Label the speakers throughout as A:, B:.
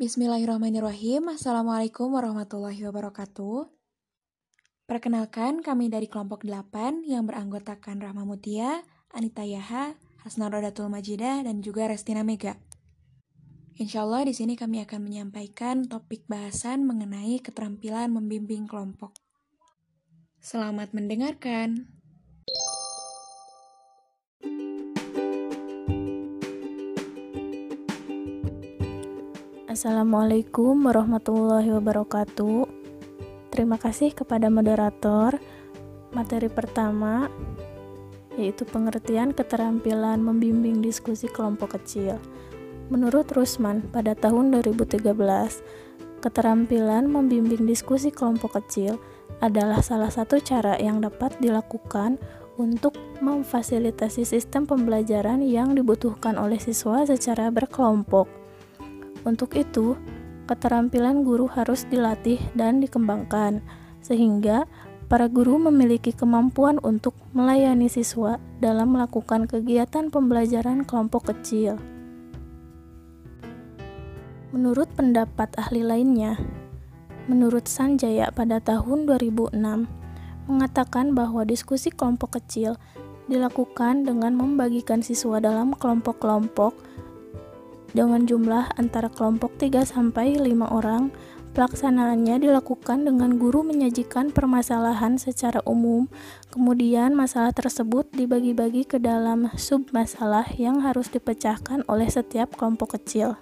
A: Bismillahirrahmanirrahim. Assalamualaikum warahmatullahi wabarakatuh. Perkenalkan, kami dari kelompok 8 yang beranggotakan Rahma Mutia, Anita Yaha, Hasna Rodatul Majidah, dan juga Restina Mega. Insya Allah di sini kami akan menyampaikan topik bahasan mengenai keterampilan membimbing kelompok. Selamat mendengarkan.
B: Assalamualaikum warahmatullahi wabarakatuh. Terima kasih kepada moderator. Materi pertama yaitu pengertian keterampilan membimbing diskusi kelompok kecil. Menurut Rusman, pada tahun 2013, keterampilan membimbing diskusi kelompok kecil adalah salah satu cara yang dapat dilakukan untuk memfasilitasi sistem pembelajaran yang dibutuhkan oleh siswa secara berkelompok. Untuk itu, keterampilan guru harus dilatih dan dikembangkan, sehingga para guru memiliki kemampuan untuk melayani siswa dalam melakukan kegiatan pembelajaran kelompok kecil. Menurut pendapat ahli lainnya, menurut Sanjaya pada tahun 2006, mengatakan bahwa diskusi kelompok kecil dilakukan dengan membagikan siswa dalam kelompok-kelompok dengan jumlah antara kelompok 3 sampai 5 orang. Pelaksanaannya dilakukan dengan guru menyajikan permasalahan secara umum, kemudian masalah tersebut dibagi-bagi ke dalam sub-masalah yang harus dipecahkan oleh setiap kelompok kecil.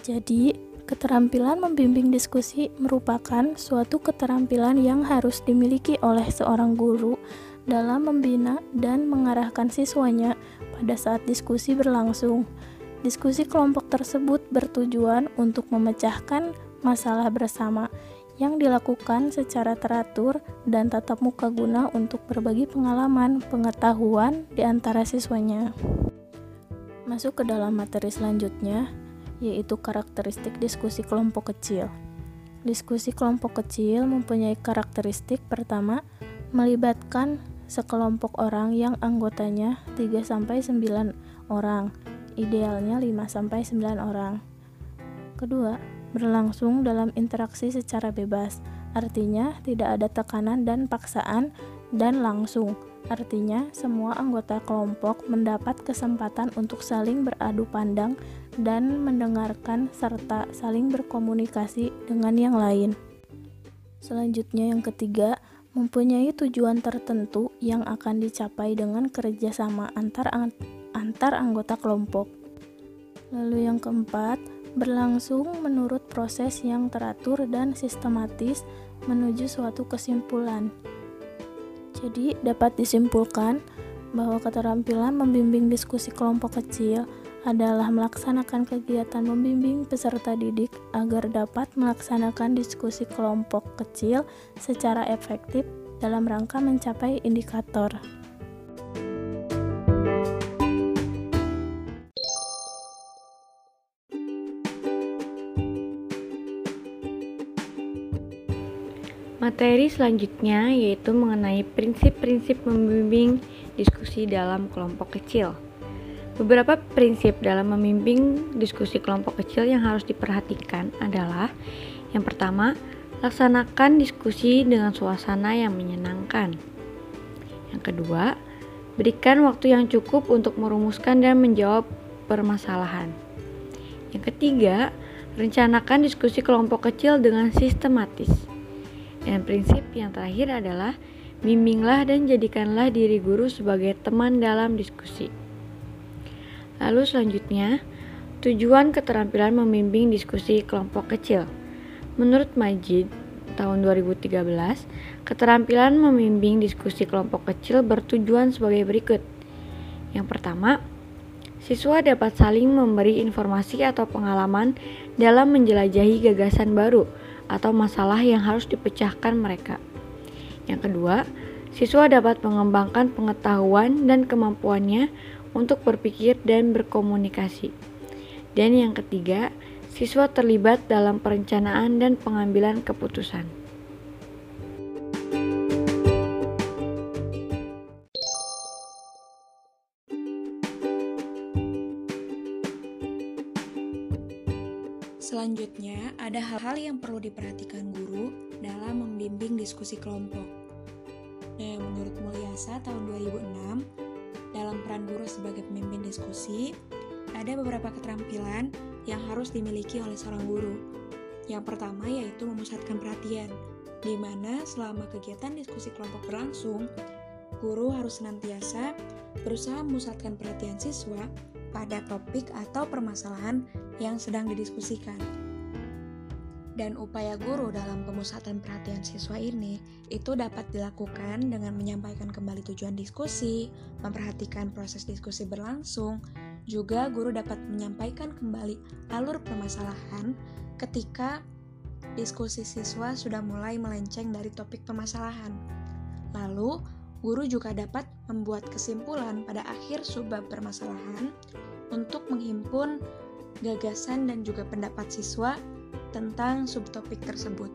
B: Jadi, keterampilan membimbing diskusi merupakan suatu keterampilan yang harus dimiliki oleh seorang guru dalam membina dan mengarahkan siswanya pada saat diskusi berlangsung. Diskusi kelompok tersebut bertujuan untuk memecahkan masalah bersama yang dilakukan secara teratur dan tatap muka guna untuk berbagi pengalaman, pengetahuan di antara siswanya. Masuk ke dalam materi selanjutnya, yaitu karakteristik diskusi kelompok kecil. Diskusi kelompok kecil mempunyai karakteristik pertama, melibatkan sekelompok orang yang anggotanya 3-9 orang idealnya 5-9 orang. Kedua, berlangsung dalam interaksi secara bebas, artinya tidak ada tekanan dan paksaan, dan langsung, artinya semua anggota kelompok mendapat kesempatan untuk saling beradu pandang dan mendengarkan serta saling berkomunikasi dengan yang lain. Selanjutnya yang ketiga, mempunyai tujuan tertentu yang akan dicapai dengan kerjasama antar antar anggota kelompok. Lalu yang keempat, berlangsung menurut proses yang teratur dan sistematis menuju suatu kesimpulan. Jadi, dapat disimpulkan bahwa keterampilan membimbing diskusi kelompok kecil adalah melaksanakan kegiatan membimbing peserta didik agar dapat melaksanakan diskusi kelompok kecil secara efektif dalam rangka mencapai indikator.
C: Materi selanjutnya yaitu mengenai prinsip-prinsip membimbing diskusi dalam kelompok kecil. Beberapa prinsip dalam membimbing diskusi kelompok kecil yang harus diperhatikan adalah yang pertama, laksanakan diskusi dengan suasana yang menyenangkan. Yang kedua, berikan waktu yang cukup untuk merumuskan dan menjawab permasalahan. Yang ketiga, rencanakan diskusi kelompok kecil dengan sistematis. Dan prinsip yang terakhir adalah bimbinglah dan jadikanlah diri guru sebagai teman dalam diskusi. Lalu selanjutnya, tujuan keterampilan membimbing diskusi kelompok kecil. Menurut Majid, tahun 2013, keterampilan membimbing diskusi kelompok kecil bertujuan sebagai berikut. Yang pertama, siswa dapat saling memberi informasi atau pengalaman dalam menjelajahi gagasan baru atau masalah yang harus dipecahkan mereka. Yang kedua, siswa dapat mengembangkan pengetahuan dan kemampuannya untuk berpikir dan berkomunikasi. Dan yang ketiga, siswa terlibat dalam perencanaan dan pengambilan keputusan.
A: Selanjutnya, ada hal-hal yang perlu diperhatikan guru dalam membimbing diskusi kelompok. Nah, menurut Mulyasa tahun 2006, dalam peran guru sebagai pemimpin diskusi, ada beberapa keterampilan yang harus dimiliki oleh seorang guru. Yang pertama yaitu memusatkan perhatian, di mana selama kegiatan diskusi kelompok berlangsung, guru harus senantiasa berusaha memusatkan perhatian siswa pada topik atau permasalahan yang sedang didiskusikan. Dan upaya guru dalam pemusatan perhatian siswa ini itu dapat dilakukan dengan menyampaikan kembali tujuan diskusi, memperhatikan proses diskusi berlangsung, juga guru dapat menyampaikan kembali alur permasalahan ketika diskusi siswa sudah mulai melenceng dari topik permasalahan. Lalu, guru juga dapat membuat kesimpulan pada akhir subbab permasalahan untuk menghimpun gagasan dan juga pendapat siswa tentang subtopik tersebut.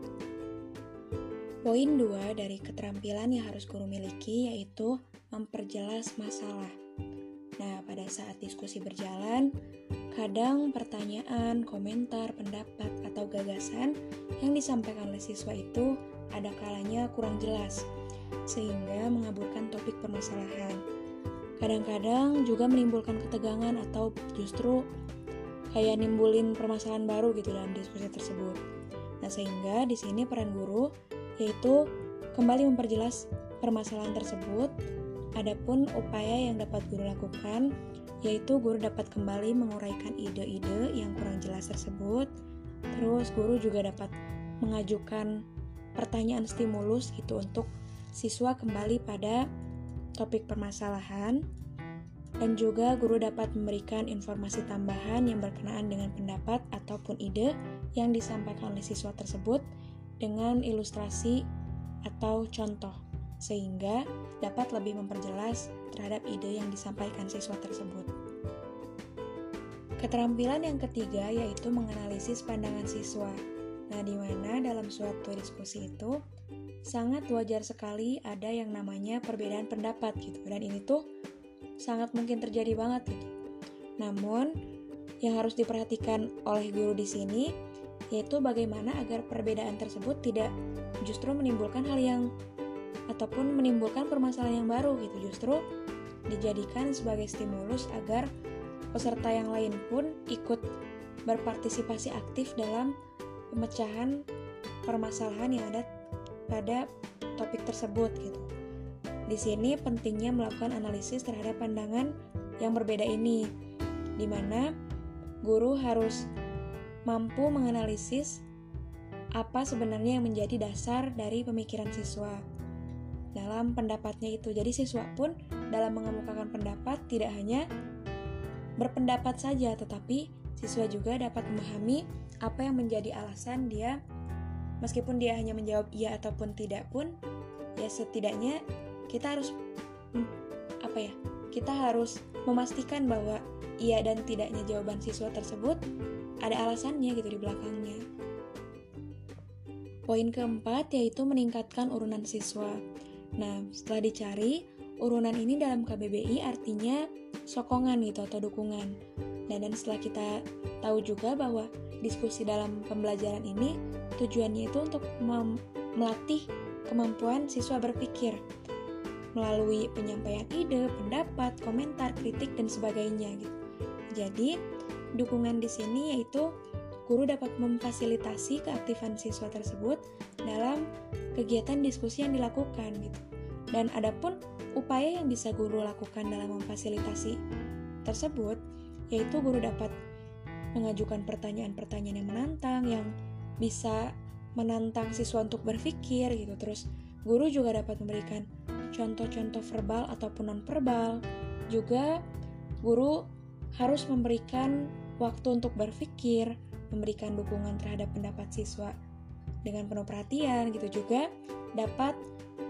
A: Poin dua dari keterampilan yang harus guru miliki yaitu memperjelas masalah. Nah, pada saat diskusi berjalan, kadang pertanyaan, komentar, pendapat, atau gagasan yang disampaikan oleh siswa itu ada kalanya kurang jelas, sehingga mengaburkan topik permasalahan. Kadang-kadang juga menimbulkan ketegangan atau justru kayak nimbulin permasalahan baru gitu dalam diskusi tersebut. Nah, sehingga di sini peran guru yaitu kembali memperjelas permasalahan tersebut. Adapun upaya yang dapat guru lakukan yaitu guru dapat kembali menguraikan ide-ide yang kurang jelas tersebut. Terus guru juga dapat mengajukan pertanyaan stimulus gitu untuk siswa kembali pada topik permasalahan dan juga guru dapat memberikan informasi tambahan yang berkenaan dengan pendapat ataupun ide yang disampaikan oleh siswa tersebut dengan ilustrasi atau contoh sehingga dapat lebih memperjelas terhadap ide yang disampaikan siswa tersebut. Keterampilan yang ketiga yaitu menganalisis pandangan siswa. Nah, di mana dalam suatu diskusi itu sangat wajar sekali ada yang namanya perbedaan pendapat gitu. Dan ini tuh sangat mungkin terjadi banget gitu. Namun, yang harus diperhatikan oleh guru di sini yaitu bagaimana agar perbedaan tersebut tidak justru menimbulkan hal yang ataupun menimbulkan permasalahan yang baru gitu. Justru dijadikan sebagai stimulus agar peserta yang lain pun ikut berpartisipasi aktif dalam pemecahan permasalahan yang ada pada topik tersebut gitu. Di sini pentingnya melakukan analisis terhadap pandangan yang berbeda ini, di mana guru harus mampu menganalisis apa sebenarnya yang menjadi dasar dari pemikiran siswa dalam pendapatnya itu. Jadi siswa pun dalam mengemukakan pendapat tidak hanya berpendapat saja, tetapi siswa juga dapat memahami apa yang menjadi alasan dia meskipun dia hanya menjawab iya ataupun tidak pun ya setidaknya kita harus hmm, apa ya kita harus memastikan bahwa iya dan tidaknya jawaban siswa tersebut ada alasannya gitu di belakangnya. Poin keempat yaitu meningkatkan urunan siswa. Nah setelah dicari urunan ini dalam KBBI artinya sokongan gitu atau dukungan nah dan setelah kita tahu juga bahwa diskusi dalam pembelajaran ini tujuannya itu untuk melatih kemampuan siswa berpikir melalui penyampaian ide, pendapat, komentar, kritik dan sebagainya gitu. Jadi, dukungan di sini yaitu guru dapat memfasilitasi keaktifan siswa tersebut dalam kegiatan diskusi yang dilakukan gitu. Dan adapun upaya yang bisa guru lakukan dalam memfasilitasi tersebut yaitu guru dapat mengajukan pertanyaan-pertanyaan yang menantang yang bisa menantang siswa untuk berpikir gitu. Terus guru juga dapat memberikan contoh-contoh verbal ataupun non-verbal. Juga guru harus memberikan waktu untuk berpikir, memberikan dukungan terhadap pendapat siswa dengan penuh perhatian gitu juga dapat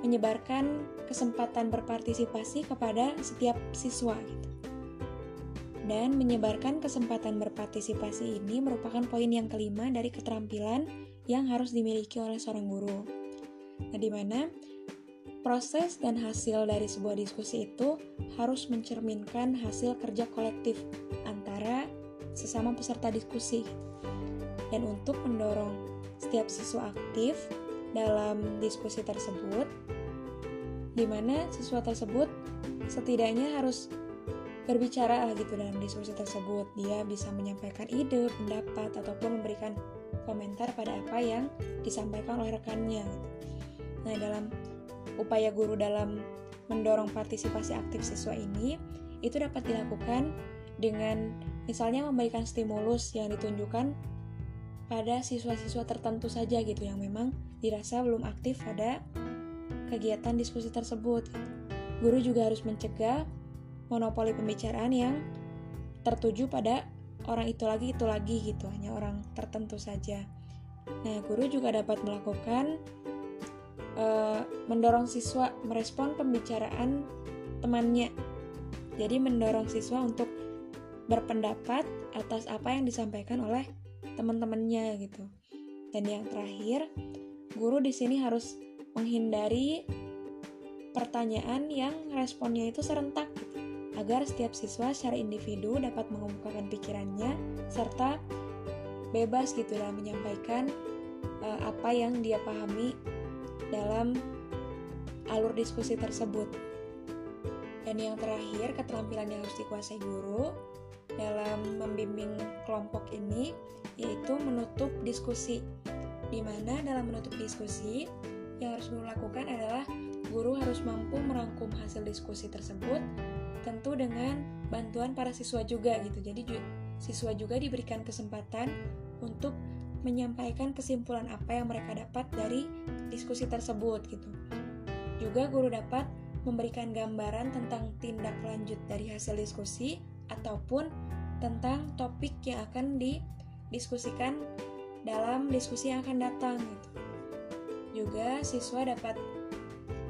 A: menyebarkan kesempatan berpartisipasi kepada setiap siswa gitu. Dan menyebarkan kesempatan berpartisipasi ini merupakan poin yang kelima dari keterampilan yang harus dimiliki oleh seorang guru. Nah, di mana Proses dan hasil dari sebuah diskusi itu harus mencerminkan hasil kerja kolektif antara sesama peserta diskusi. Dan untuk mendorong setiap siswa aktif dalam diskusi tersebut, di mana siswa tersebut setidaknya harus berbicara gitu dalam diskusi tersebut. Dia bisa menyampaikan ide, pendapat, ataupun memberikan komentar pada apa yang disampaikan oleh rekannya. Nah, dalam upaya guru dalam mendorong partisipasi aktif siswa ini, itu dapat dilakukan dengan misalnya memberikan stimulus yang ditunjukkan pada siswa-siswa tertentu saja gitu yang memang dirasa belum aktif pada kegiatan diskusi tersebut. Guru juga harus mencegah monopoli pembicaraan yang tertuju pada orang itu lagi itu lagi gitu, hanya orang tertentu saja. Nah, guru juga dapat melakukan uh, mendorong siswa merespon pembicaraan temannya jadi mendorong siswa untuk berpendapat atas apa yang disampaikan oleh teman-temannya gitu. Dan yang terakhir, guru di sini harus menghindari pertanyaan yang responnya itu serentak gitu, agar setiap siswa secara individu dapat mengemukakan pikirannya serta bebas gitu dalam menyampaikan uh, apa yang dia pahami dalam alur diskusi tersebut. Dan yang terakhir, keterampilan yang harus dikuasai guru dalam membimbing kelompok ini yaitu menutup diskusi. Di mana dalam menutup diskusi yang harus guru lakukan adalah guru harus mampu merangkum hasil diskusi tersebut tentu dengan bantuan para siswa juga gitu. Jadi siswa juga diberikan kesempatan untuk menyampaikan kesimpulan apa yang mereka dapat dari diskusi tersebut gitu. Juga guru dapat memberikan gambaran tentang tindak lanjut dari hasil diskusi ataupun tentang topik yang akan didiskusikan dalam diskusi yang akan datang gitu. Juga siswa dapat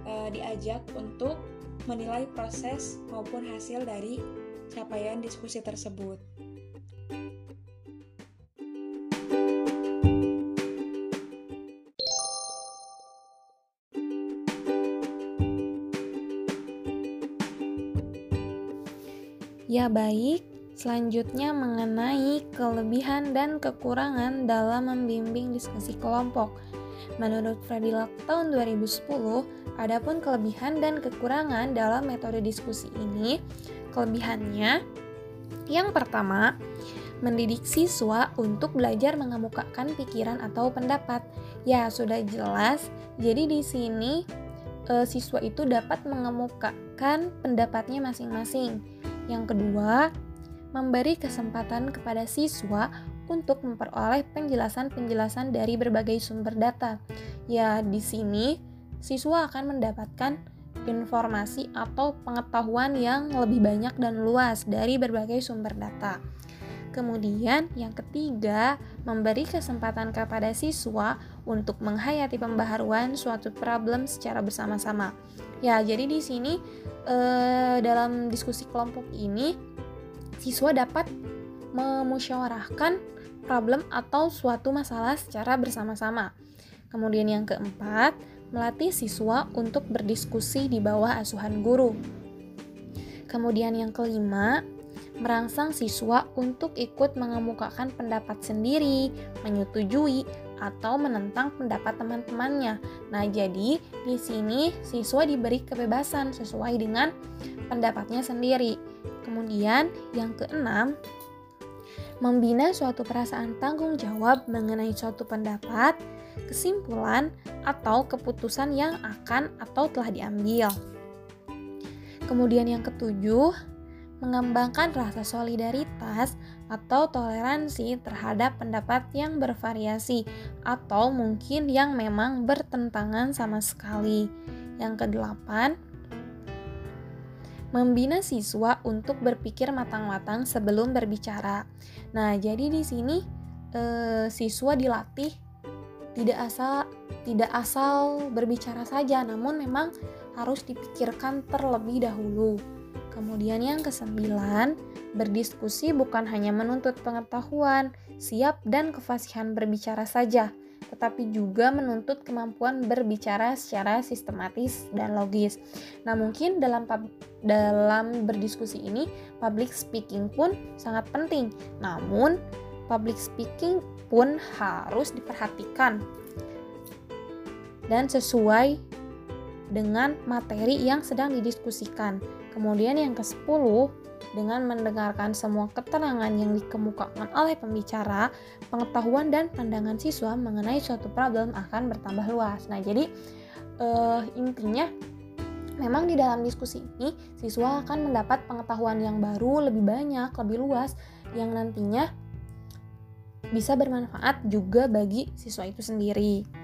A: uh, diajak untuk menilai proses maupun hasil dari capaian diskusi tersebut.
D: Ya baik, selanjutnya mengenai kelebihan dan kekurangan dalam membimbing diskusi kelompok. Menurut Fredilak tahun 2010, adapun kelebihan dan kekurangan dalam metode diskusi ini, kelebihannya yang pertama, mendidik siswa untuk belajar mengemukakan pikiran atau pendapat. Ya, sudah jelas. Jadi di sini e, siswa itu dapat mengemukakan pendapatnya masing-masing yang kedua, memberi kesempatan kepada siswa untuk memperoleh penjelasan-penjelasan dari berbagai sumber data. Ya, di sini siswa akan mendapatkan informasi atau pengetahuan yang lebih banyak dan luas dari berbagai sumber data. Kemudian, yang ketiga, memberi kesempatan kepada siswa untuk menghayati pembaharuan suatu problem secara bersama-sama. Ya, jadi di sini eh, dalam diskusi kelompok ini siswa dapat memusyawarahkan problem atau suatu masalah secara bersama-sama. Kemudian yang keempat, melatih siswa untuk berdiskusi di bawah asuhan guru. Kemudian yang kelima, merangsang siswa untuk ikut mengemukakan pendapat sendiri, menyetujui, atau menentang pendapat teman-temannya. Nah, jadi di sini siswa diberi kebebasan sesuai dengan pendapatnya sendiri. Kemudian, yang keenam, membina suatu perasaan tanggung jawab mengenai suatu pendapat, kesimpulan, atau keputusan yang akan atau telah diambil. Kemudian yang ketujuh, mengembangkan rasa solidaritas atau toleransi terhadap pendapat yang bervariasi atau mungkin yang memang bertentangan sama sekali. Yang kedelapan, membina siswa untuk berpikir matang-matang sebelum berbicara. Nah, jadi di sini eh, siswa dilatih tidak asal tidak asal berbicara saja, namun memang harus dipikirkan terlebih dahulu. Kemudian yang kesembilan, berdiskusi bukan hanya menuntut pengetahuan, siap dan kefasihan berbicara saja, tetapi juga menuntut kemampuan berbicara secara sistematis dan logis. Nah, mungkin dalam dalam berdiskusi ini public speaking pun sangat penting. Namun, public speaking pun harus diperhatikan dan sesuai dengan materi yang sedang didiskusikan. Kemudian yang ke-10, dengan mendengarkan semua keterangan yang dikemukakan oleh pembicara, pengetahuan dan pandangan siswa mengenai suatu problem akan bertambah luas. Nah, jadi uh, intinya memang di dalam diskusi ini siswa akan mendapat pengetahuan yang baru, lebih banyak, lebih luas yang nantinya bisa bermanfaat juga bagi siswa itu sendiri.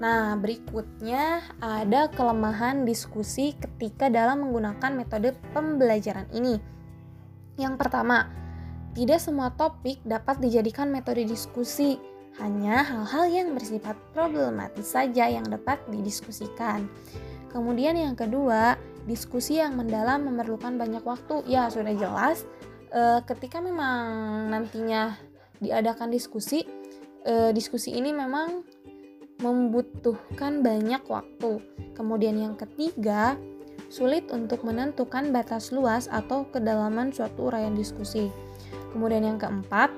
D: Nah, berikutnya ada kelemahan diskusi ketika dalam menggunakan metode pembelajaran ini. Yang pertama, tidak semua topik dapat dijadikan metode diskusi, hanya hal-hal yang bersifat problematis saja yang dapat didiskusikan. Kemudian yang kedua, diskusi yang mendalam memerlukan banyak waktu. Ya, sudah jelas e, ketika memang nantinya diadakan diskusi, e, diskusi ini memang membutuhkan banyak waktu. Kemudian yang ketiga, sulit untuk menentukan batas luas atau kedalaman suatu uraian diskusi. Kemudian yang keempat,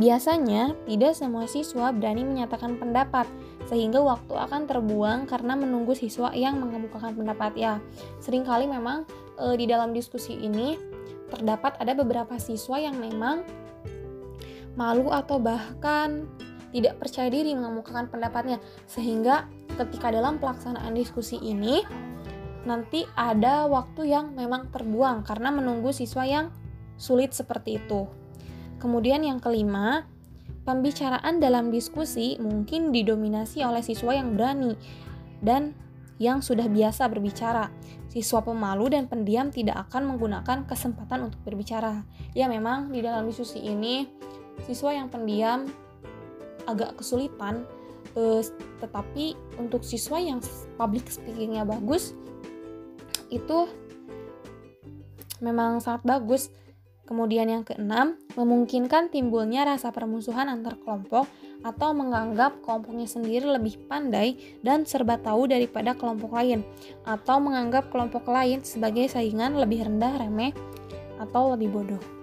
D: biasanya tidak semua siswa berani menyatakan pendapat sehingga waktu akan terbuang karena menunggu siswa yang mengemukakan pendapat ya. Seringkali memang e, di dalam diskusi ini terdapat ada beberapa siswa yang memang malu atau bahkan tidak percaya diri mengemukakan pendapatnya sehingga ketika dalam pelaksanaan diskusi ini nanti ada waktu yang memang terbuang karena menunggu siswa yang sulit seperti itu. Kemudian yang kelima, pembicaraan dalam diskusi mungkin didominasi oleh siswa yang berani dan yang sudah biasa berbicara. Siswa pemalu dan pendiam tidak akan menggunakan kesempatan untuk berbicara. Ya memang di dalam diskusi ini siswa yang pendiam agak kesulitan uh, tetapi untuk siswa yang public speakingnya bagus itu memang sangat bagus. Kemudian yang keenam memungkinkan timbulnya rasa permusuhan antar kelompok atau menganggap kelompoknya sendiri lebih pandai dan serba tahu daripada kelompok lain atau menganggap kelompok lain sebagai saingan lebih rendah remeh atau lebih bodoh